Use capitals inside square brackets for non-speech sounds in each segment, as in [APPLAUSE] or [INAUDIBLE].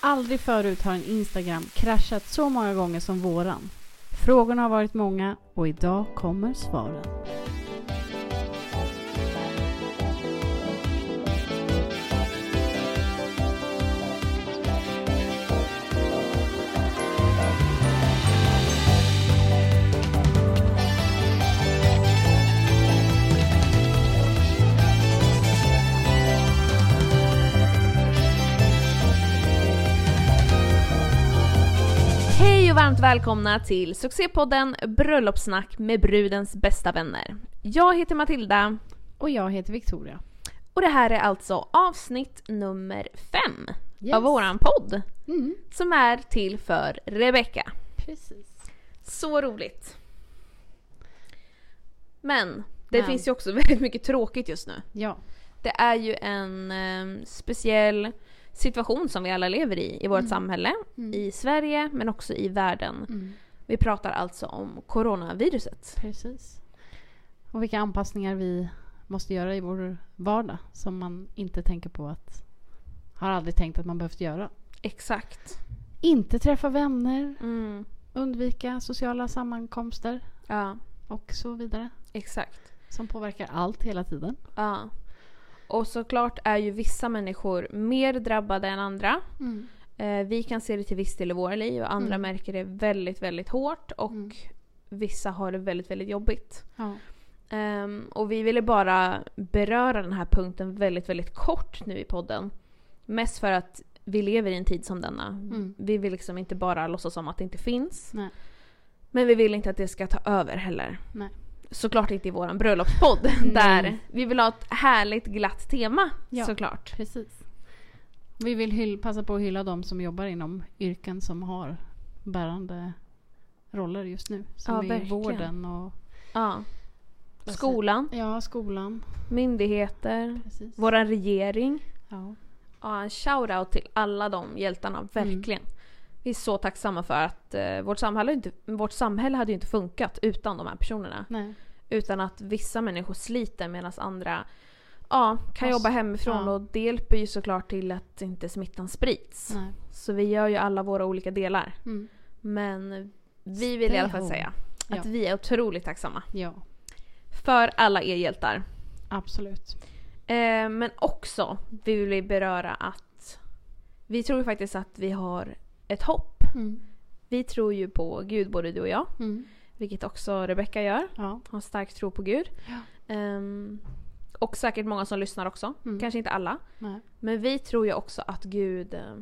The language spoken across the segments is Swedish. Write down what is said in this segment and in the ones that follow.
Aldrig förut har en Instagram kraschat så många gånger som våran. Frågorna har varit många och idag kommer svaren. Hej och varmt välkomna till succépodden Bröllopssnack med brudens bästa vänner. Jag heter Matilda Och jag heter Victoria. och det här är alltså avsnitt nummer fem Yes. av våran podd Mm, som är till för Rebecca. precis. Så roligt! Men det Men. finns ju också [LAUGHS] väldigt mycket tråkigt just nu. Ja. Det är ju en eh, speciell situation som vi alla lever i i vårt Mm. samhälle, Mm. i Sverige men också i världen. Mm, Vi pratar alltså om coronaviruset. precis. Och vilka anpassningar vi måste göra i vår vardag som man inte tänker på att har aldrig tänkt att man behövt göra. Exakt. Inte träffa vänner, Mm. undvika sociala sammankomster Ja, och så vidare. exakt. Som påverkar allt hela tiden. Ja. Och såklart är ju vissa människor mer drabbade än andra. Eh, vi kan se det till viss del i våra liv och andra Mm. märker det väldigt, väldigt hårt och Mm. vissa har det väldigt, väldigt jobbigt. Ja. Ehm, och vi ville bara beröra den här punkten väldigt, väldigt kort nu i podden. Mest för att vi lever i en tid som denna. Mm. Vi vill liksom inte bara låtsas som att det inte finns. Nej. Men vi vill inte att det ska ta över heller. Nej. Såklart inte i våran bröllopspodd. [LAUGHS] Där vi vill ha ett härligt glatt tema Ja. såklart. Precis. Vi vill hyll, passa på att hylla de som jobbar inom yrken som har bärande roller just nu. Som Ja, i verkligen. vården och Ja. Skolan, ja, skolan. myndigheter, Precis. våran regering. Ja. Ja, en shout-out till alla de hjältarna, verkligen. Vi är så tacksamma för att eh, vårt, samhälle inte, vårt samhälle hade ju inte funkat utan de här personerna. Nej. Utan att vissa människor sliter medan andra ja, kan Alltså, jobba hemifrån ja. och det hjälper ju såklart till att inte smittan sprids. Nej. Så vi gör ju alla våra olika delar. Mm. Men vi vill i alla fall Stay säga home. att Ja. vi är otroligt tacksamma Ja, för alla er hjältar. absolut. Eh, men också vill vi beröra att vi tror faktiskt att vi har ett hopp. Mm. Vi tror ju på Gud både du och jag, Mm. vilket också Rebecca gör. Ja. Har stark tro på Gud. Ja. Ehm, och säkert många som lyssnar också. Mm. Kanske inte alla. Nej. Men vi tror ju också att Gud eh,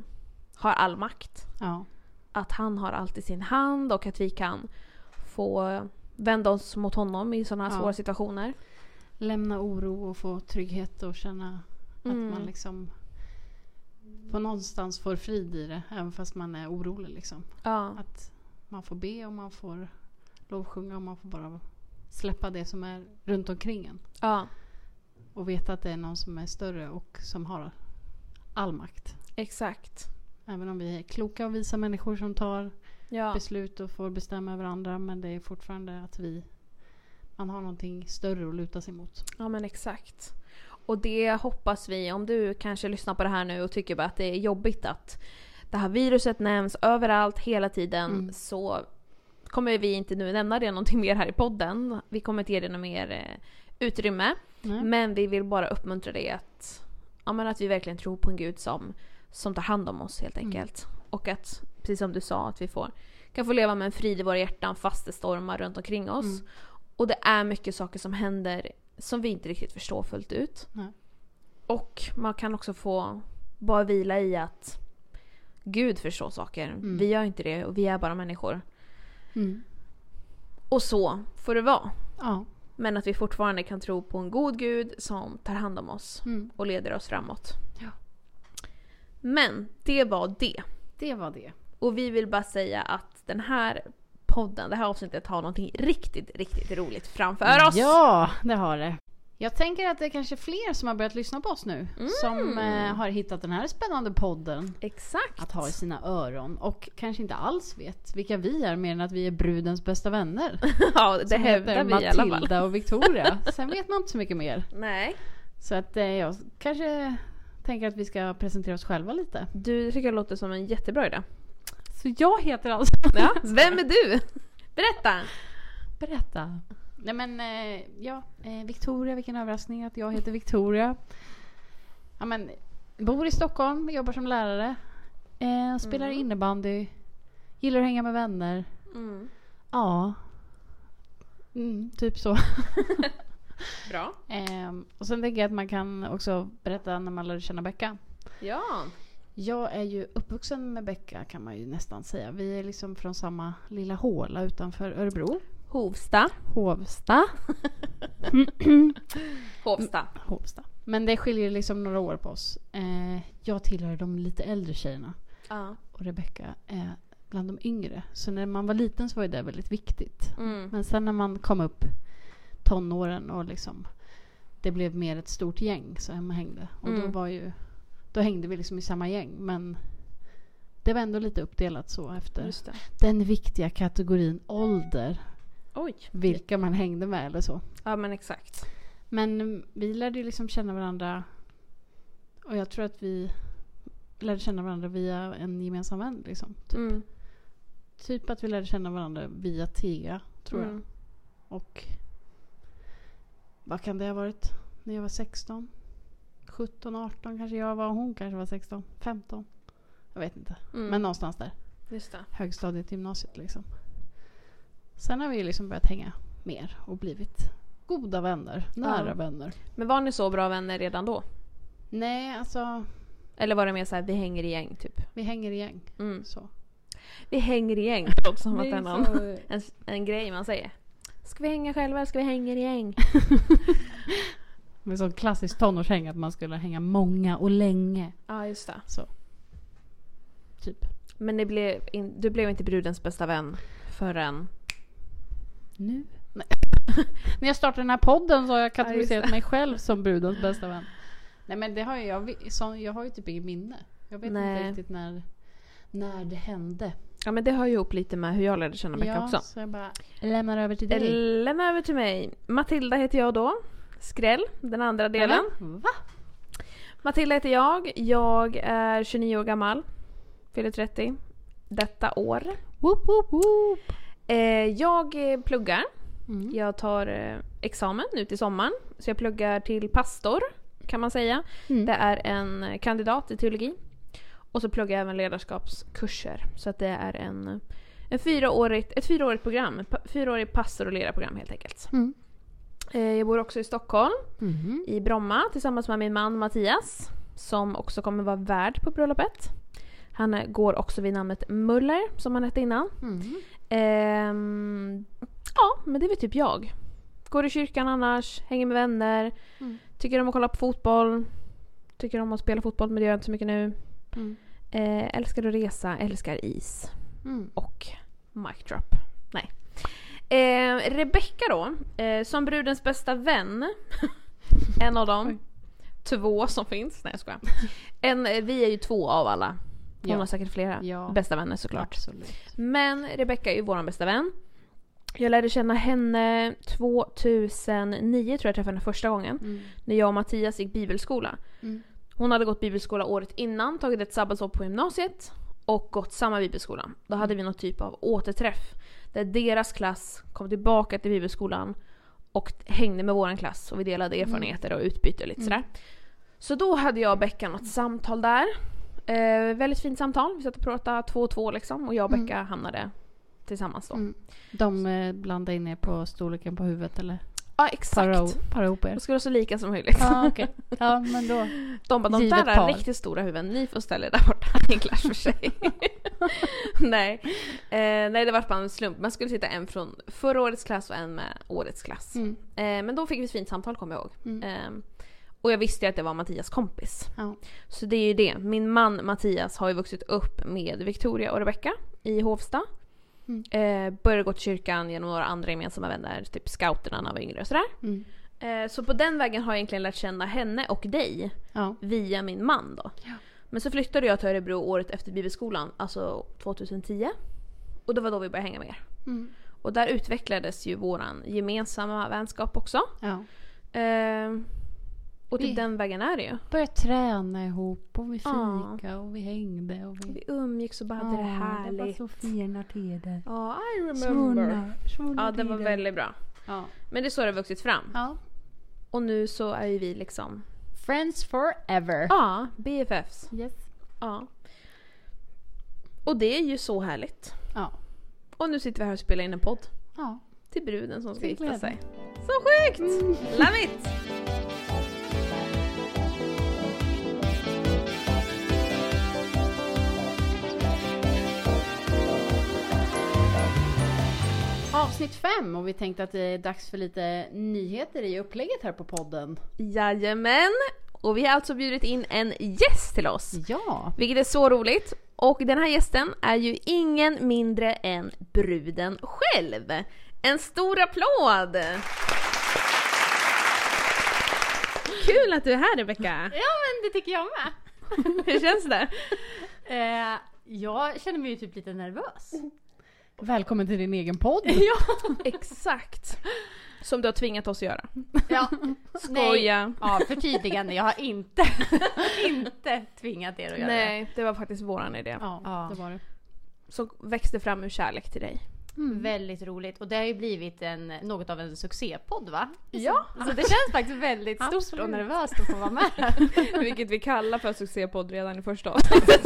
har all makt. Ja. Att han har allt i sin hand och att vi kan få vända oss mot honom i sådana här Ja. svåra situationer. Lämna oro och få trygghet och känna Mm. att man liksom på någonstans får frid i det. Även fast man är orolig liksom. Ja, Att man får be och man får lovsjunga och man får bara släppa det som är runt omkring en. ja Och veta att det är någon som är större och som har all makt. exakt. Även om vi är kloka och visa människor som tar Ja. beslut och får bestämma över andra. Men det är fortfarande att vi man har någonting större att luta sig mot. ja, men exakt. Och det hoppas vi, om du kanske lyssnar på det här nu och tycker bara att det är jobbigt att det här viruset nämns överallt hela tiden Mm. så kommer vi inte nu nämna det någonting mer här i podden. Vi kommer inte ge det något mer eh, utrymme. Nej? Men vi vill bara uppmuntra dig att, ja, men att vi verkligen tror på en gud som, som tar hand om oss helt Mm. enkelt. Och att, precis som du sa, att vi får, kan få leva med en frid i våra hjärtan fast det stormar runt omkring oss. Mm. Och det är mycket saker som händer som vi inte riktigt förstår fullt ut. Nej. Och man kan också få bara vila i att Gud förstår saker. Mm. Vi gör inte det och vi är bara människor. Mm. Och så får det vara. Ja. Men att vi fortfarande kan tro på en god Gud som tar hand om oss Mm. och leder oss framåt. Ja. Men det var det. Det var det. Och vi vill bara säga att den här podden, det här avsnittet har någonting riktigt, riktigt roligt framför oss. Ja, det har det. Jag tänker att det är kanske fler som har börjat lyssna på oss nu. Som eh, har hittat den här spännande podden Exakt. att ha i sina öron. Och kanske inte alls vet vilka vi är mer än att vi är brudens bästa vänner. [LAUGHS] ja, det som hävdar heter vi i alla fall. Matilda och Victoria. Sen vet man inte så mycket mer. Nej. Så att eh, jag kanske tänker att vi ska presentera oss själva lite. Du det tycker jag låter som en jättebra idé. Så jag heter alltså... Ja, vem är du? Berätta! Berätta. Nej men, eh, ja, eh, Victoria, vilken överraskning att jag heter Victoria. Ja men, bor i Stockholm, jobbar som lärare. Eh, spelar Mm. innebandy. Gillar att hänga med vänner. Mm. Ja. Mm, typ så. [LAUGHS] Bra. Ehm, och sen tänker jag att man kan också berätta när man lärde känna Becka. Ja. Jag är ju uppvuxen med Becka kan man ju nästan säga. Vi är liksom från samma lilla håla utanför Örebro. Hovsta. Hovsta. [CLEARS THROAT] Hovsta. Hovsta. Men det skiljer liksom några år på oss. Eh, jag tillhör de lite äldre tjejerna. Ja. Och Rebecka är bland de yngre. Så när man var liten så var ju det väldigt viktigt. Mm. Men sen när man kom upp tonåren och liksom det blev mer ett stort gäng som hängde. Och då Mm. var ju då hängde vi liksom i samma gäng. Men det var ändå lite uppdelat så efter den viktiga kategorin ålder. Oj. Vilka man hängde med eller så. Ja men exakt. Men vi lärde ju liksom känna varandra. Och jag tror att vi lärde känna varandra via en gemensam vän. Liksom. Typ, Mm. typ att vi lärde känna varandra via Tia, tror jag. Mm. Och vad kan det ha varit när jag var 16? 17, 18 kanske jag var. Hon kanske var 16, 15. Jag vet inte. Mm. Men någonstans där. Just det. Högstadiet, gymnasiet liksom. Sen har vi liksom börjat hänga mer och blivit goda vänner. Nära Ja. vänner. Men var ni så bra vänner redan då? Nej, alltså Eller var det mer såhär, vi hänger i gäng typ? vi hänger i gäng. Mm. Så. Vi hänger i gäng. [LAUGHS] Låter som att Det är någon, en, en grej man säger. Ska vi hänga själva eller ska vi hänga i gäng? [LAUGHS] Med sån klassisk tonårshäng att man skulle hänga många och länge. Ja just det. Så. Typ. Men det blev in, du blev inte brudens bästa vän förrän... Nu? Nej. [LAUGHS] När jag startade den här podden så har jag kategoriserat det. mig själv som brudens bästa vän. Nej men det har jag, vi- så, jag har ju typ inget minne. Jag vet Nej. inte riktigt när, när det hände. Ja men det hör ju ihop lite med hur jag lärde känna Becka ja, också. så jag bara lämnar över till dig. Lämna över till mig. Matilda heter jag då. Skräll, den andra delen. Eller? Va? Matilda heter jag. Jag är 29 år gammal. Fyller 30 detta år. Woop, woop, woop. Eh, jag pluggar. Mm. Jag tar eh, examen nu till sommaren. Så jag pluggar till pastor kan man säga. Mm. Det är en kandidat i teologi. Och så pluggar jag även ledarskapskurser. Så att det är en, en fyraårigt, ett fyraårigt program. Fyraårigt pastor och ledarprogram helt enkelt. Mm. Eh, jag bor också i Stockholm, Mhm. i Bromma, tillsammans med min man Mattias. Som också kommer vara värd på bröllopet. Han går också vid namnet Muller, som han hette innan. Mhm. Ehm, ja, men det är väl typ jag. Går i kyrkan annars, hänger med vänner, Mm. tycker om att kolla på fotboll. Tycker om att spela fotboll, men det gör jag inte så mycket nu. Mm. Eh, älskar att resa, älskar is. Mm. Och mic drop. Nej. Eh, Rebecca då, eh, som brudens bästa vän. [LAUGHS] en av dem. Oj. Två som finns. Nej jag skojar. [LAUGHS] En, eh, vi är ju två av alla. Hon Ja. har säkert flera Ja. bästa vänner såklart. Absolut. Men Rebecca är ju vår bästa vän. Jag lärde känna henne 2009 tror jag träffade henne första gången. Mm. När jag och Mattias gick bibelskola. Mm. Hon hade gått bibelskola året innan, tagit ett sabbatsår på gymnasiet och gått samma bibelskola. Då hade vi någon typ av återträff. Där deras klass kom tillbaka till bibelskolan och hängde med våran klass och vi delade erfarenheter och utbyte lite Mm. sådär. Så då hade jag och Becka något samtal där. Eh, väldigt fint samtal. Vi satt och pratade två och två liksom och jag och Mm. Becka hamnade tillsammans då. Mm. De eh, blandade in er på storleken på huvudet eller Ja exakt. para, para ihop er? De skulle vara så lika som möjligt. Ja, okej. Ja, men då. De bara, de Givet där är riktigt stora huvuden, ni får ställa er där borta i en klass för sig. [LAUGHS] [LAUGHS] nej. Eh, nej, det var bara en slump. Man skulle sitta en från förra årets klass och en med årets klass. Mm. Eh, men då fick vi ett fint samtal kommer jag ihåg. Mm. Eh, och jag visste ju att det var Mattias kompis. Ja. Så det är ju det. Min man Mattias har ju vuxit upp med Victoria och Rebecca i Hovsta. Mm. Eh, började gå till kyrkan genom några andra gemensamma vänner, typ scouterna när han var yngre och sådär. Mm. Eh, så på den vägen har jag egentligen lärt känna henne och dig Ja. via min man då. Ja. Men så flyttade jag till Örebro året efter bibelskolan, alltså 2010. Och det var då vi började hänga mer. Mm. Och där utvecklades ju våran gemensamma vänskap också. Ja. Eh, Och till Vi- den vägen är det ju. Började träna ihop och vi Ja. fika och vi hängde och vi... Vi umgicks och bara hade det det härligt. var så fina tider. Ja, I remember. Svunna, svunna Ja, det var väldigt bra. Ja. Men det är så det har vuxit fram. ja. Och nu så är ju vi liksom... Friends forever. Ja, BFFs. Yes. Ja. Och det är ju så härligt. Ja. Och nu sitter vi här och spelar in en podd. Ja. Till bruden som ska gifta sig. Så sjukt! Love it! Avsnitt fem och vi tänkte att det är dags för lite nyheter i upplägget här på podden. Jajamän! Och vi har alltså bjudit in en gäst till oss. Ja. Vilket är så roligt. Och den här gästen är ju ingen mindre än bruden själv. En stor applåd! Kul att du är här Rebecka! Ja men det tycker jag med. [LAUGHS] Hur känns det? Eh, jag känner mig ju typ lite nervös. Välkommen till din egen podd. [LAUGHS] Exakt! Som du har tvingat oss att göra. ja. Skoja! Ja, förtydligande. Jag har inte, [LAUGHS] inte tvingat er att göra det. Nej, det var faktiskt våran idé. Ja, Ja. det var det. Som växte fram ur kärlek till dig. Väldigt roligt. Och det har ju blivit en, något av en succépodd va? Ja! Så det känns faktiskt väldigt stort Absolut. och nervöst att få vara med. [LAUGHS] Vilket vi kallar för succépodd redan i första [LAUGHS] avsnittet.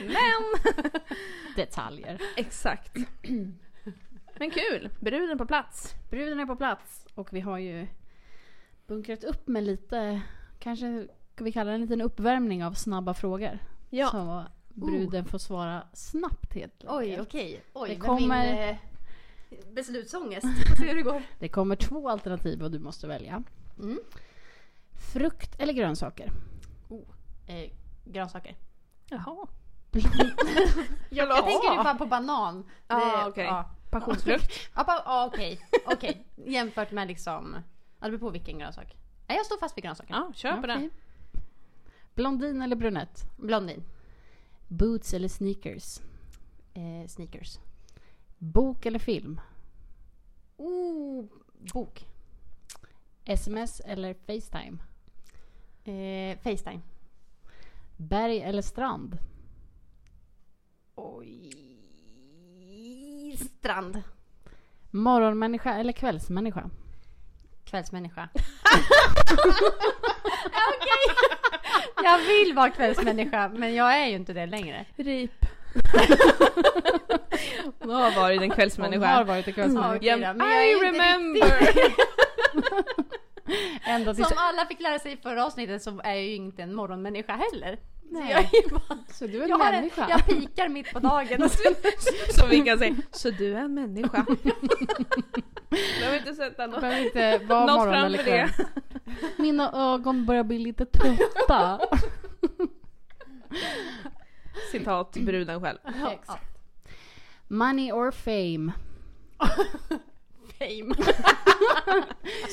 Men! [LAUGHS] Detaljer. Exakt. [CLEARS THROAT] Men kul! Bruden på plats. Bruden är på plats och vi har ju bunkrat upp med lite, kanske vi kalla det en liten uppvärmning av snabba frågor. Ja. Så bruden får svara snabbt helt Oj, enkelt. okej. Oj, Det kommer- min eh, beslutsångest. [LAUGHS] Får se hur det går. Det kommer två alternativ och du måste välja. Mm. Frukt eller grönsaker? Eh, grönsaker. Jaha. [LAUGHS] Jag, jag tänker ju bara på banan. Ja, Det- okej. Ja, Passionsfrukt. [LAUGHS] ja, ja, okej. Okej. Jämfört med liksom... Ja, det beror på vilken grönsak. Nej, jag står fast vid grönsaken. Ja, kör på den. Okej. Blondin eller brunett? Blondin. Boots eller sneakers? Eh, sneakers. Bok eller film? Oh, bok. Sms eller Facetime? Eh, Facetime. Berg eller strand? Oj. Strand. Morgonmänniska eller kvällsmänniska? Kvällsmänniska. [LAUGHS] Okej. Jag vill vara kvällsmänniska men jag är ju inte det längre. Rip. Hon har varit en Hon kvällsmänniska. har varit en kvällsmänniska. okej då, men jag I remember! Som alla fick lära sig i förra avsnittet så är jag ju inte en morgonmänniska heller. Så Nej. jag, bara, Så du är en jag, har en, människa? jag pikar mitt på dagen. Och så, [LAUGHS] Som vi kan säga. Så du är en människa. [LAUGHS] Jag vill inte sätta något. behöver inte vara morgon eller kväll. [LAUGHS] Mina ögon börjar bli lite trötta. Citat bruden själv. Exakt. Money or fame? Fame.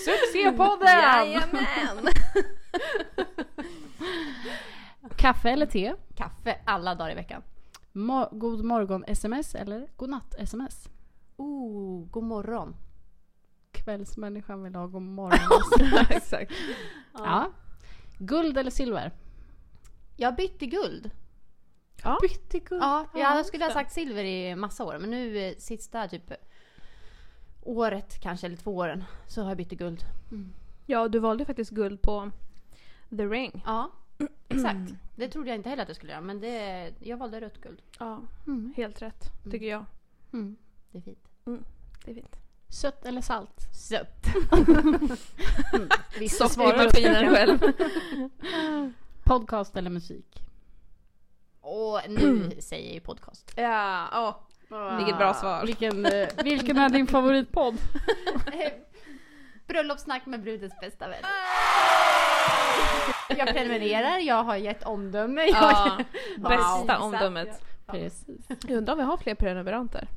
Succépodden! Jajamän! Kaffe eller te? Kaffe alla dagar i veckan. Mo- god morgon sms eller god natt sms? Oh, god morgon. Kvällsmänniskan vill ha god [LAUGHS] morgon. Exakt. ja. Guld eller silver? Jag bytte guld. Ja. Bytte guld. Ja, Ja, jag skulle ha sagt silver i massa år men nu eh, sista typ året kanske eller två åren så har jag bytt till guld. Ja, du valde faktiskt guld på The Ring. Ja, exakt. Det trodde jag inte heller att jag skulle göra men det, jag valde rött guld. Ja, Mm. helt rätt. Tycker jag. Mm. Det är fint. Det är fint. Sött eller salt? Sött. Vissa Soft i maskinen själv. [LAUGHS] Podcast eller musik? Och nu [CLEARS THROAT] säger jag ju podcast. Ja, åh. Vilket bra svar. Vilken, eh, vilken är din favoritpodd? [LAUGHS] Bröllopssnack med brudens bästa vän. [LAUGHS] Jag prenumererar, jag har gett omdöme. Jag Ja, Wow. bästa Exakt, omdömet. Precis. Jag undrar om vi har fler prenumeranter?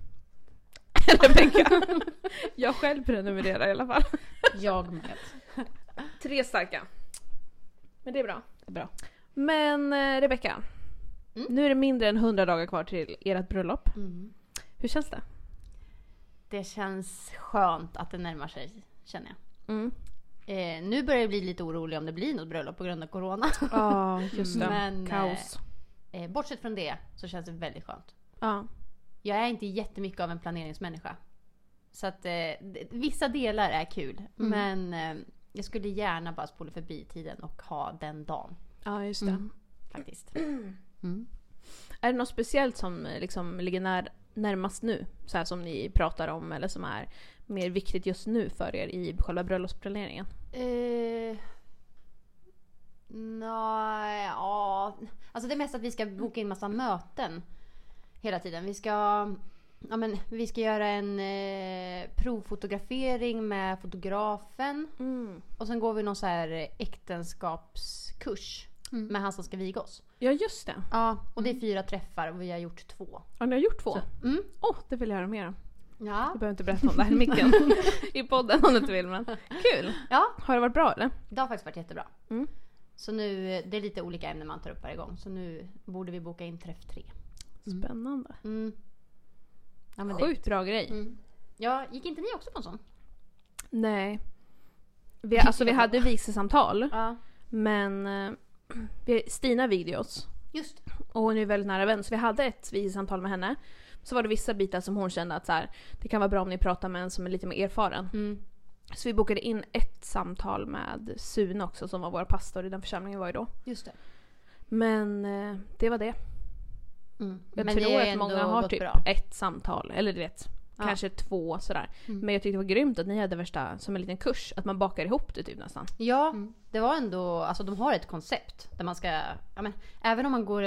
[LAUGHS] Rebecka. Jag själv prenumererar i alla fall. Jag med. Tre starka. Men det är bra. Bra. Men eh, Rebecka. Mm. Nu är det mindre än 100 dagar kvar till ert bröllop. Mm. Hur känns det? Det känns skönt att det närmar sig, känner jag. Mm. Eh, nu börjar jag bli lite orolig om det blir något bröllop på grund av corona. Ja, [LAUGHS] just det. Men, Kaos. Eh, bortsett från det så känns det väldigt skönt. Ja. Jag är inte jättemycket av en planeringsmänniska. Så att eh, vissa delar är kul. Mm. Men eh, jag skulle gärna bara spola förbi tiden och ha den dagen. ja, just det. Mm. Faktiskt. [CLEARS THROAT] Är det något speciellt som eh, liksom ligger när, närmast nu? Så här som ni pratar om eller som är mer viktigt just nu för er i själva bröllopsplaneringen? Eh, Nej, ja. Alltså det är mest att vi ska boka in massa möten. Hela tiden. Vi ska, ja men, vi ska göra en eh, provfotografering med fotografen. Och sen går vi någon så här äktenskapskurs. Mm. Med han som ska viga oss. Ja, just det. Ja, och det är fyra träffar och vi har gjort två. Ja, ni har gjort två? Så, Åh, mm. det vill jag höra mer om. Ja. Du behöver inte berätta om det här i micken [LAUGHS] i podden om du inte vill. Men kul! ja, Har det varit bra eller? det har faktiskt varit jättebra. Mm. Så nu, det är lite olika ämnen man tar upp varje gång. Så nu borde vi boka in träff tre. Spännande. Mm. Ja, Sjukt bra grej. Mm. Ja, gick inte ni också på en sån? Nej. Vi, alltså vi hade [LAUGHS] vigselsamtal. Ja. Men eh, Stina vigde oss. Just Och hon är väldigt nära vän så vi hade ett vigselsamtal med henne. Så var det vissa bitar som hon kände att så här, det kan vara bra om ni pratar med en som är lite mer erfaren. mm. Så vi bokade in ett samtal med Sune också som var vår pastor i den församlingen var ju då. Just det. Men eh, det var det. Mm. Jag Men tror det att många har typ bra. ett samtal, eller du vet, Ja. kanske två sådär. Mm. Men jag tyckte det var grymt att ni hade värsta, som en liten kurs, att man bakar ihop det typ nästan. Ja, Mm. det var ändå, alltså de har ett koncept där man ska, ja men även om man går,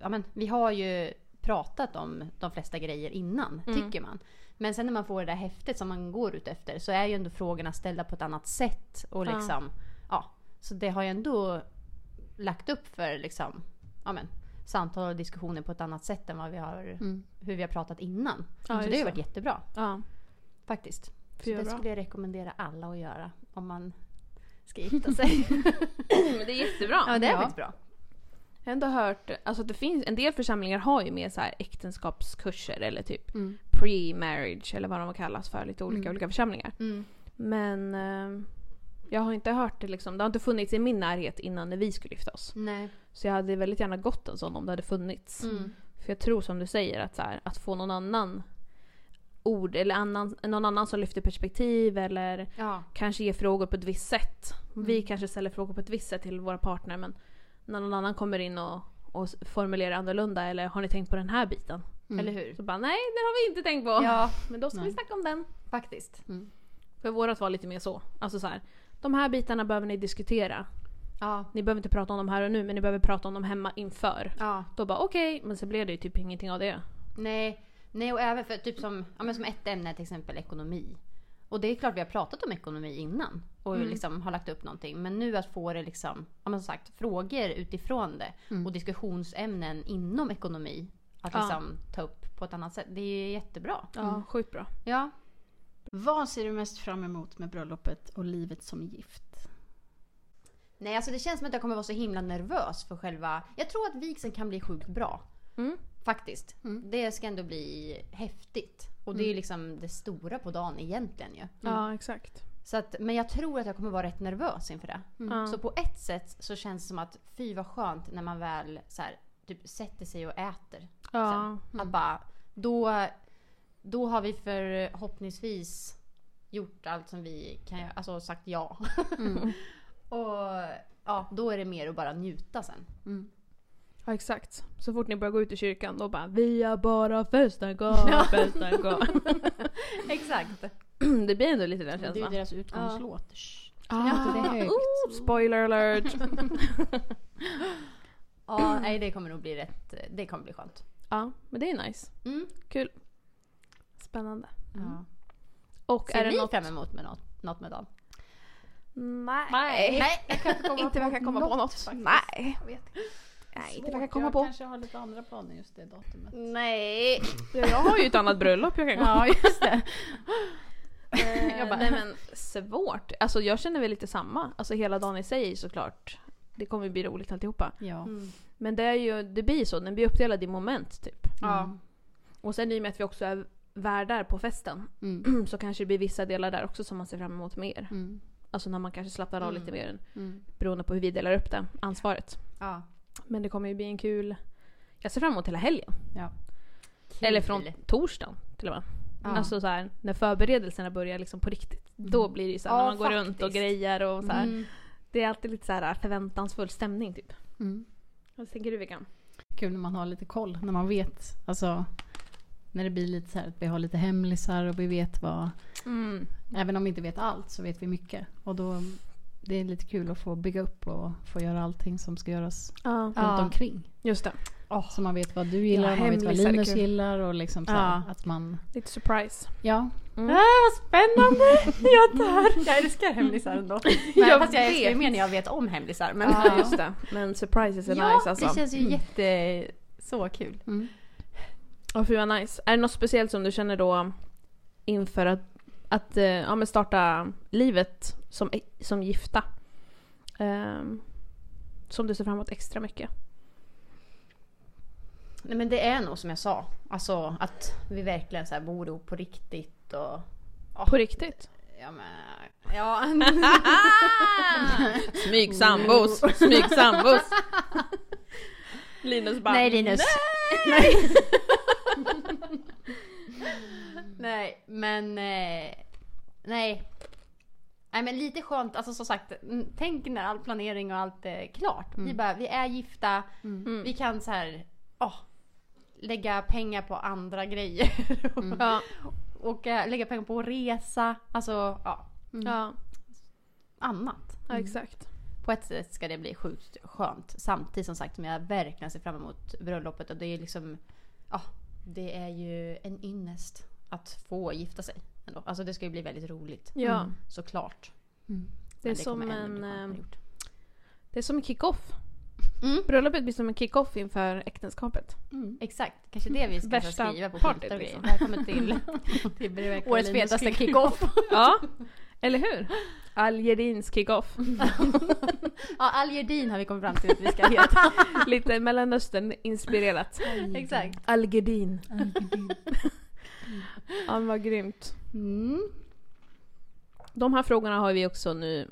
ja men vi har ju pratat om de flesta grejer innan, Mm. tycker man. Men sen när man får det där häftet som man går ut efter så är ju ändå frågorna ställda på ett annat sätt. Och Ja. liksom, ja. Så det har ju ändå lagt upp för liksom, ja men, samtal och diskussioner på ett annat sätt än vad vi har, Mm. hur vi har pratat innan. Ja, så det har varit jättebra Ja, faktiskt. Så För det bra. skulle jag rekommendera alla att göra om man ska [LAUGHS] gifta sig. Men det är jättebra. ja, det är faktiskt bra. Jag har ändå hört, alltså att det finns, en del församlingar har ju mer så här äktenskapskurser eller typ Mm. pre-marriage eller vad de kallas för, lite olika Mm. olika församlingar. Men eh, jag har inte hört det liksom, det har inte funnits i min närhet innan när vi skulle gifta oss. Nej. Så jag hade väldigt gärna gått en sån om det hade funnits. Mm. För jag tror som du säger att, så här, att få någon annan ord eller annan, någon annan som lyfter perspektiv eller Ja. kanske ger frågor på ett visst sätt. Vi Mm. kanske ställer frågor på ett visst sätt till våra partner men när någon annan kommer in och, och formulerar annorlunda eller har ni tänkt på den här biten? Mm. Eller hur? Så bara nej, det har vi inte tänkt på. Ja, [LAUGHS] Men då ska Nej. vi snacka om den. faktiskt. Mm. För vårat var lite mer så. Alltså så här, de här bitarna behöver ni diskutera. Ja. Ni behöver inte prata om dem här och nu men ni behöver prata om dem hemma inför. Ja. Då bara okej, men så blev det ju typ ingenting av det. Nej. Nej, och även för typ som, ja, men som ett ämne till exempel ekonomi. Och det är klart vi har pratat om ekonomi innan och Mm. liksom har lagt upp någonting. Men nu att få det liksom, ja men som sagt, frågor utifrån det Mm. och diskussionsämnen inom ekonomi. Att Ja. liksom ta upp på ett annat sätt. Det är jättebra. Ja, Mm. sjukt bra. Ja. Vad ser du mest fram emot med bröllopet och livet som gift? Nej, alltså det känns som att jag kommer vara så himla nervös för själva... Jag tror att vigseln kan bli sjukt bra. Mm. Faktiskt. Mm. Det ska ändå bli häftigt. Och det är ju liksom det stora på dagen egentligen ju. Ja, exakt. Så att, men jag tror att jag kommer vara rätt nervös inför det. Mm. Så på ett sätt så känns det som att fy vad skönt när man väl så här, typ sätter sig och äter. Ja. Sen. Att bara, då, då har vi förhoppningsvis gjort allt som vi kan göra. Alltså sagt ja. Mm. [LAUGHS] och ja, då är det mer att bara njuta sen. Mm. ja, exakt. Så fort ni börjar gå ut i kyrkan då bara Vi har bara festat, gå, Ja. festat, gå. [LAUGHS] Exakt. [CLEARS THROAT] det blir ändå lite den Det är ju känslan. deras utgångslåt. Shh. Ah, Ja, oh, spoiler alert! [LAUGHS] Ja, [CLEARS THROAT] nej det kommer nog bli rätt, det kommer bli skönt. ja, men det är nice. Mm. Kul. Spännande. Ja. Och Ser är det ni något... fram emot med något, något med dagen? Nej. Nej, jag kan inte komma Inte verkar komma på något. faktiskt. Nej. Jag vet inte. Nej, inte Svårt. verkar komma jag på. kanske har lite andra planer just det datumet. Nej. Jag har ju ett annat bröllop jag kan gå Ja, just det. [LAUGHS] jag bara, nej men svårt. Alltså jag känner väl lite samma. Alltså hela dagen i sig såklart. Det kommer bli roligt alltihopa. Ja. Mm. Men det är ju, det blir så. Den blir uppdelad i moment typ. Ja. Och sen i och med att vi också är värdar på festen Mm. [CLEARS THROAT] så kanske det blir vissa delar där också som man ser fram emot mer. Mm. Alltså när man kanske slappnar av Mm. lite mer Mm. beroende på hur vi delar upp det, ansvaret. Ja. Men det kommer ju bli en kul... Jag ser fram emot hela helgen. Ja. Eller från torsdagen till och med. Ja. Alltså så här, när förberedelserna börjar liksom på riktigt. Då blir det ju så här, Ja, när man går runt och faktiskt. grejer och så här. Mm. Det är alltid lite så här förväntansfull stämning typ. Mm. Vad tänker du Vickan? Kul när man har lite koll, när man vet. Alltså, när det blir lite så här att vi har lite hemlisar och vi vet vad... Mm. Även om vi inte vet allt så vet vi mycket. Och då det är lite kul att få bygga upp och få göra allting som ska göras Ja. runt Ja. omkring. Just det. Så man vet vad du gillar, Ja, man vet vad Linus gillar och liksom så Ja. att man... Lite surprise. Ja. Mm. Äh, vad spännande! [LAUGHS] Jag dör! Jag älskar hemlisar ändå. [LAUGHS] Men, Jag fast jag älskar ju mer när jag vet om hemlisar. Men Ja [LAUGHS] just det. Men surprises är ja, nice alltså. det känns ju jätte... Så kul. Mm. Och fy vad nice. Är det något speciellt som du känner då inför att, att eh, ja, men starta livet som, som gifta? Ehm, som du ser fram emot extra mycket? Nej men det är nog som jag sa. Alltså att vi verkligen så här bor ihop på riktigt och... På riktigt? Ja men... Ja. [LAUGHS] Smygsambos! Smygsambos! [LAUGHS] Linus bara Nej Linus. Nej. [LAUGHS] nej men... Eh, nej. Nej men lite skönt, alltså som sagt, mm, tänk när all planering och allt är klart. Vi bara, vi är gifta, Mm. vi kan så här, åh, lägga pengar på andra grejer. [LAUGHS] Ja, och eh, lägga pengar på att resa, alltså ja, ja, annat. ja exakt. På ett sätt ska det bli sjukt skönt. Samtidigt som sagt som jag verkligen ser fram emot bröllopet och det är liksom, ja, det är ju en ynnest att få gifta sig. Ändå. Alltså det ska ju bli väldigt roligt. Ja. Såklart. Mm. Det är Men som en, skönare eh, gjort. Det är som en kick-off. Mm. Bröllopet blir som en kick-off inför äktenskapet. Mm. Exakt, kanske det vi ska Värsta skriva på partyt, liksom. grejer. Välkommen till [LAUGHS] [LAUGHS] Det verkligen årets fetaste kick. kick-off. Ja, [LAUGHS] eller hur? Algerins kick-off. [LAUGHS] ja, Algerdin har vi kommit fram till att vi ska heta. [LAUGHS] Lite Mellanöstern-inspirerat. Exakt. Algerdin. Ja men vad grymt. Mm. De här frågorna har vi också nu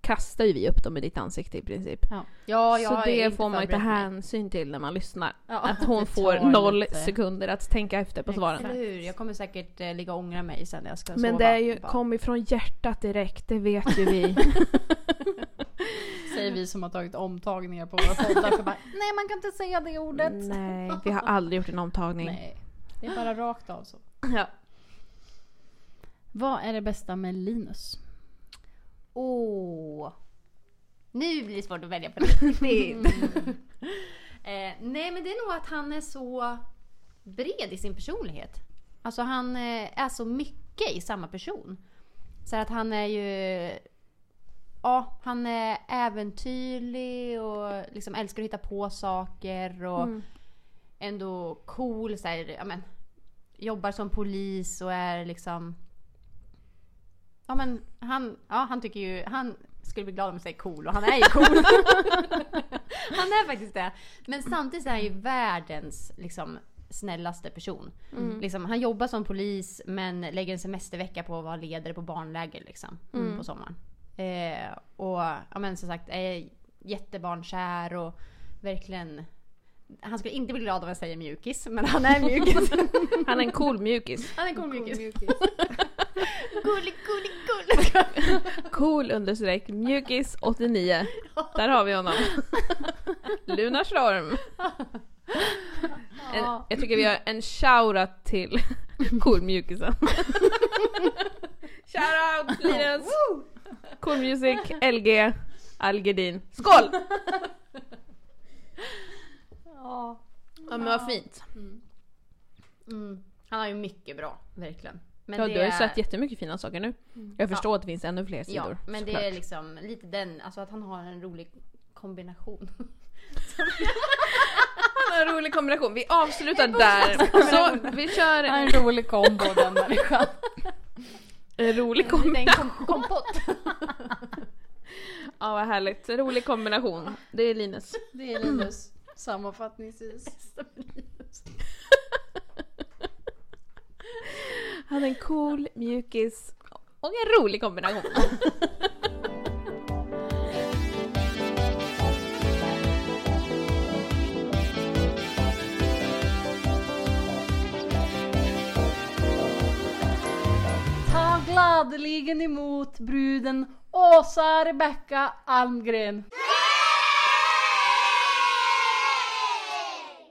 kastar ju vi upp dem i ditt ansikte i princip. Ja. Ja, jag så det får man ju ta hänsyn till när man lyssnar. Ja. Att hon [LAUGHS] får noll lite. sekunder att tänka efter på svaren. Eller hur? Jag kommer säkert eh, ligga och ångra mig sen när jag ska Men sova. det är ju, kom ifrån hjärtat direkt, det vet ju vi. [LAUGHS] Säger vi som har tagit omtagningar på våra poddar. För bara, Nej man kan inte säga det ordet. [LAUGHS] Nej, vi har aldrig gjort en omtagning. Nej. Det är bara rakt av så. Ja. Vad är det bästa med Linus? Åh. Nu blir det svårt att välja på riktigt. [LAUGHS] [LAUGHS] eh, nej men det är nog att han är så bred i sin personlighet. Alltså han eh, är så mycket i samma person. Så att han är ju... Ja, han är äventyrlig och liksom älskar att hitta på saker och Mm. ändå cool. Så här, ja, men, jobbar som polis och är liksom... Ja men han, ja, han tycker ju... Han skulle bli glad om jag säger cool och han är ju cool. [LAUGHS] han är faktiskt det. Men samtidigt är han ju världens liksom, snällaste person. Mm. Liksom, han jobbar som polis men lägger en semestervecka på att vara ledare på barnläger liksom, Mm. på sommaren. Eh, och ja, men som sagt är jättebarnkär och verkligen han skulle inte bli glad om jag säger mjukis, men han är mjukis. [LAUGHS] Han är en cool mjukis. Han är en cool mjukis. Gullig, gullig, gullig. Cool understreck mjukis 89. Där har vi honom. Luna Storm. En, jag tycker vi har en shoutout till cool mjukisen. Shoutout Linus! Cool Music, LG, Algerdin. Skål! Ja. Men vad fint. Mm. Han har ju mycket bra, verkligen. Men Ja, det du har ju sett jättemycket fina saker nu. Jag förstår att det finns ännu fler sidor. Ja, men det är liksom lite den, alltså att han har en rolig kombination. [LAUGHS] Han har en rolig kombination. Vi avslutar där. Så vi kör En rolig kombo den människan. [LAUGHS] en rolig En kombination. liten kom- kompott. [LAUGHS] Ja vad härligt. En rolig kombination. Det är Linus. Det är Linus. Sammanfattningsvis. Han är en cool mjukis Och en rolig kombination. Ta gladeligen emot bruden Åsa Rebecka Almgren.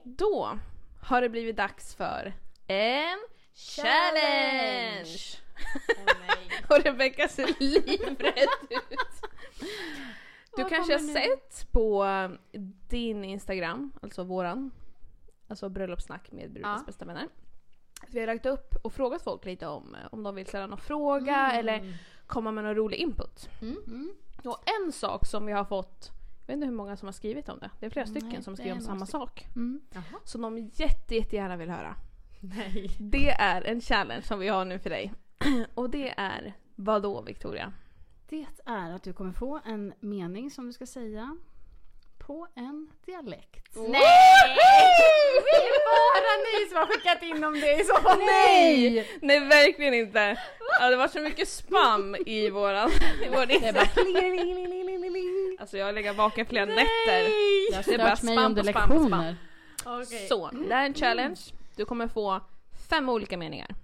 Då har det blivit dags för en challenge! [LAUGHS] Och Rebecka ser livrädd ut. Du Vad kanske har nu? sett på din Instagram, alltså våran, alltså bröllopssnack med brudens Ja. bästa vänner. Vi har lagt upp och frågat folk lite om om de vill ställa någon fråga eller komma med någon rolig input. Mm. Och en sak som vi har fått, jag vet inte hur många som har skrivit om det, det är flera stycken Nej, som skriver om samma sak. Mm. Som de jätte, jättegärna vill höra. Nej. Det är en challenge som vi har nu för dig. [CLEARS THROAT] Och det är vad då Victoria? Det är att du kommer få en mening som du ska säga på en dialekt. Nej! [LAUGHS] Det är bara ni som har skickat in om det i så fall. Nej! Nej verkligen inte! Ja, det var så mycket spam i våran... I vår Det är bara alltså jag har legat vaken flera nätter. Det är bara spam på spam på spam. Okej. Så, det här är en challenge. Du kommer få fem olika meningar.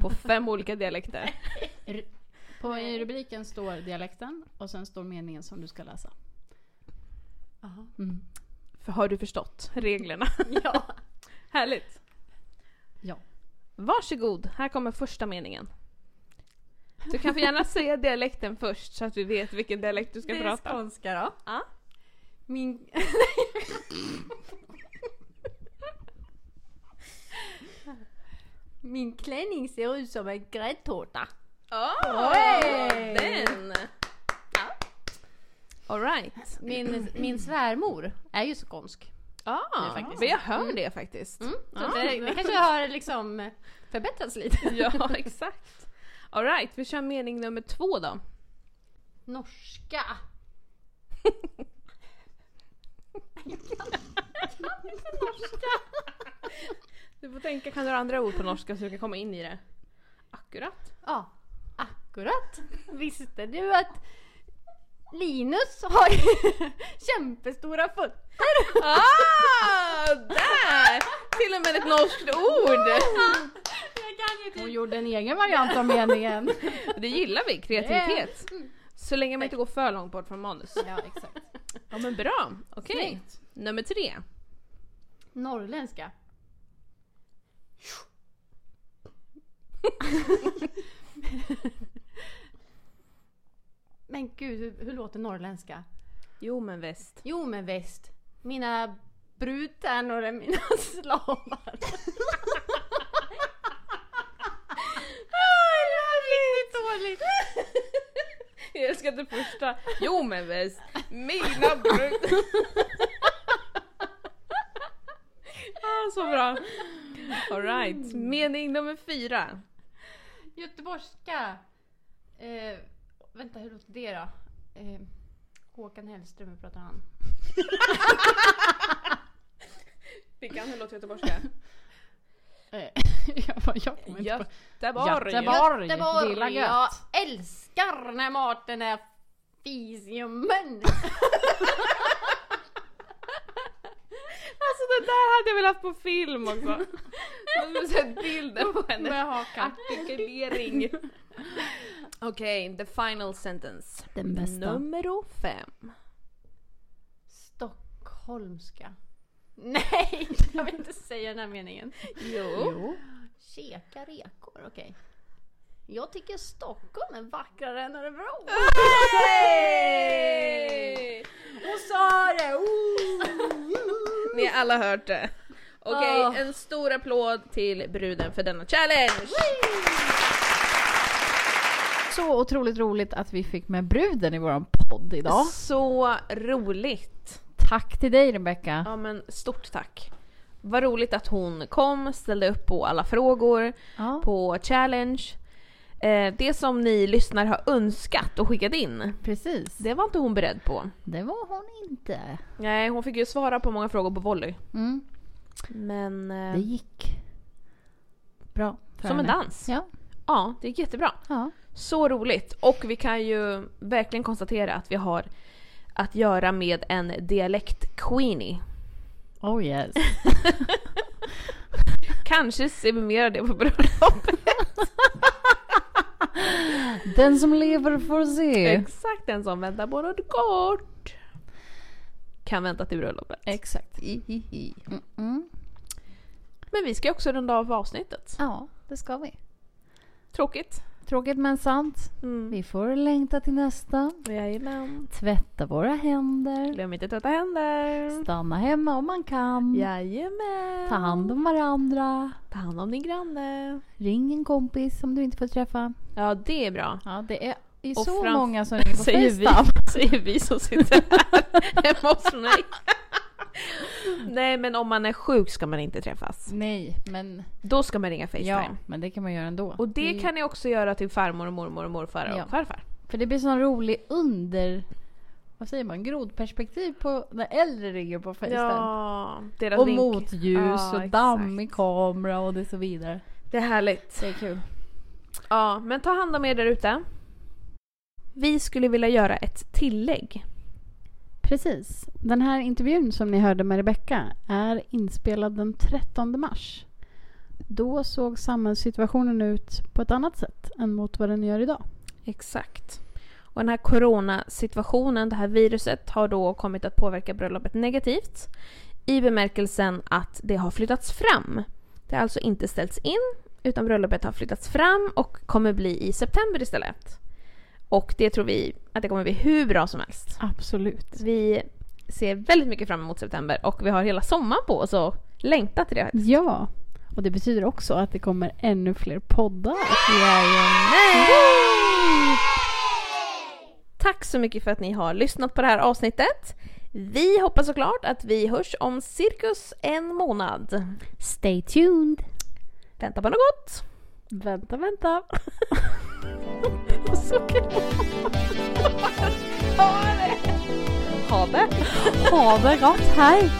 På fem olika dialekter. På i rubriken står dialekten och sen står meningen som du ska läsa. Mm. För har du förstått reglerna? [LAUGHS] Ja. Härligt! Ja. Varsågod, här kommer första meningen. Du kan få gärna säga dialekten först så att vi vet vilken dialekt du ska Det är prata. skånska då. Ja. Min... [LAUGHS] Min klänning ser ut som en gräddtårta. Oh, Oj! den! Alright. Min, min svärmor är ju skånsk. Ah, faktiskt. men jag hör det faktiskt. Mm. Så Ja. det, det kanske har liksom förbättrats lite. [LAUGHS] Ja, exakt. Alright, vi kör mening nummer två då. Norska. [LAUGHS] Du får tänka, kan du ha andra ord på norska så du kan komma in i det? Akkurat. Ja, akkurat. Visste du att Linus har [LAUGHS] kämpestora fötter? Ah, där! Till och med ett norskt ord! Ju Hon gjorde en egen variant av meningen. [LAUGHS] Det gillar vi, kreativitet. Så länge man inte går för långt bort från manus. Ja, exakt. Ja men bra, okej. Nummer tre. Norrländska. [LAUGHS] Men gud, hur, hur låter norrländska? Jo men väst. Jo men väst. Mina brudtärnor [LAUGHS] är mina slavar. Dåligt. Jag älskar det första. Jo men väst. Mina brud. [LAUGHS] [LAUGHS] så bra. Alright, mening nummer fyra. Göteborgska. Eh, vänta, hur låter det då? Eh, Håkan Hellström, hur pratar han? [LAUGHS] Vickan, hur låter göteborgska? Eh, [LAUGHS] jag bara, jag kommer inte på. Göteborg. Göteborg. Göteborg! Lilla gött. Jag älskar när maten är fis i mun. Det där hade jag velat på film också. Hade sett bilden på henne. Med hakan. Artikulering. Okej, the final sentence. Den bästa. Nummer fem. Stockholmska. Nej, jag vill inte säga den här meningen. Jo. Käka rekor, okej. Jag tycker Stockholm är vackrare än Örebro. Hon sa det! Ni har alla hört det. Okej, Åh. en stor applåd till bruden för denna challenge! Så otroligt roligt att vi fick med bruden i våran podd idag. Så roligt! Tack till dig Rebecka. Ja men stort tack. Vad roligt att hon kom, ställde upp på alla frågor, Ja, på challenge. Eh, det som ni lyssnar har önskat och skickat in, precis. det var inte hon beredd på. Det var hon inte. Nej, hon fick ju svara på många frågor på volley. Mm. Men eh, Det gick bra. som en henne. dans. Ja. Ja, det gick jättebra. ja. Så roligt! Och vi kan ju verkligen konstatera att vi har att göra med en dialekt-queenie. Oh yes. [LAUGHS] Kanske ser vi mer av det på bröllopet. [LAUGHS] Den som lever får se. Exakt den som väntar på något kort. Kan vänta till bröllopet. Exakt. Mm -mm. Men vi ska också runda av avsnittet. Ja, det ska vi. Tråkigt. Tråkigt men sant. Mm. Vi får längta till nästa. Jajamän. Tvätta våra händer. Glöm inte att tvätta händer. Stanna hemma om man kan. Jajamän. Ta hand om varandra. Ta hand om din granne. Ring en kompis som du inte får träffa. Ja, det är bra. Ja, det är i Och så många som ringer på [LAUGHS] Facetime. säger vi som sitter här [LAUGHS] hemma hos mig. [LAUGHS] Nej men om man är sjuk ska man inte träffas. Nej, men Då ska man ringa Facetime. ja, men det kan man göra ändå. Och det Mm. kan ni också göra till farmor och mormor och morfar och Ja. farfar. För det blir sån rolig under... Vad säger man? Grodperspektiv på när äldre ringer på Facetime. Ja, deras och vink. motljus Ja, och exakt. dammig kamera och det så vidare. Det är härligt. Det är kul. Ja, men ta hand om er där ute. Vi skulle vilja göra ett tillägg. Precis. Den här intervjun som ni hörde med Rebecka är inspelad den 13 mars. Då såg samhällssituationen ut på ett annat sätt än mot vad den gör idag. Exakt. Och den här coronasituationen, det här viruset, har då kommit att påverka bröllopet negativt. I bemärkelsen att det har flyttats fram. Det har alltså inte ställts in, utan bröllopet har flyttats fram och kommer bli i september istället. Och det tror vi att det kommer bli hur bra som helst. Absolut. Vi ser väldigt mycket fram emot september och vi har hela sommaren på oss och längtar till det. Ja, och det betyder också att det kommer ännu fler poddar. Tack så mycket för att ni har lyssnat på det här avsnittet. Vi hoppas såklart att vi hörs om cirkus en månad. Stay tuned! Vänta på något gott! Vänta, vänta. [LAUGHS] Så kul! Ha det! Ha det! Ha det gott, hej!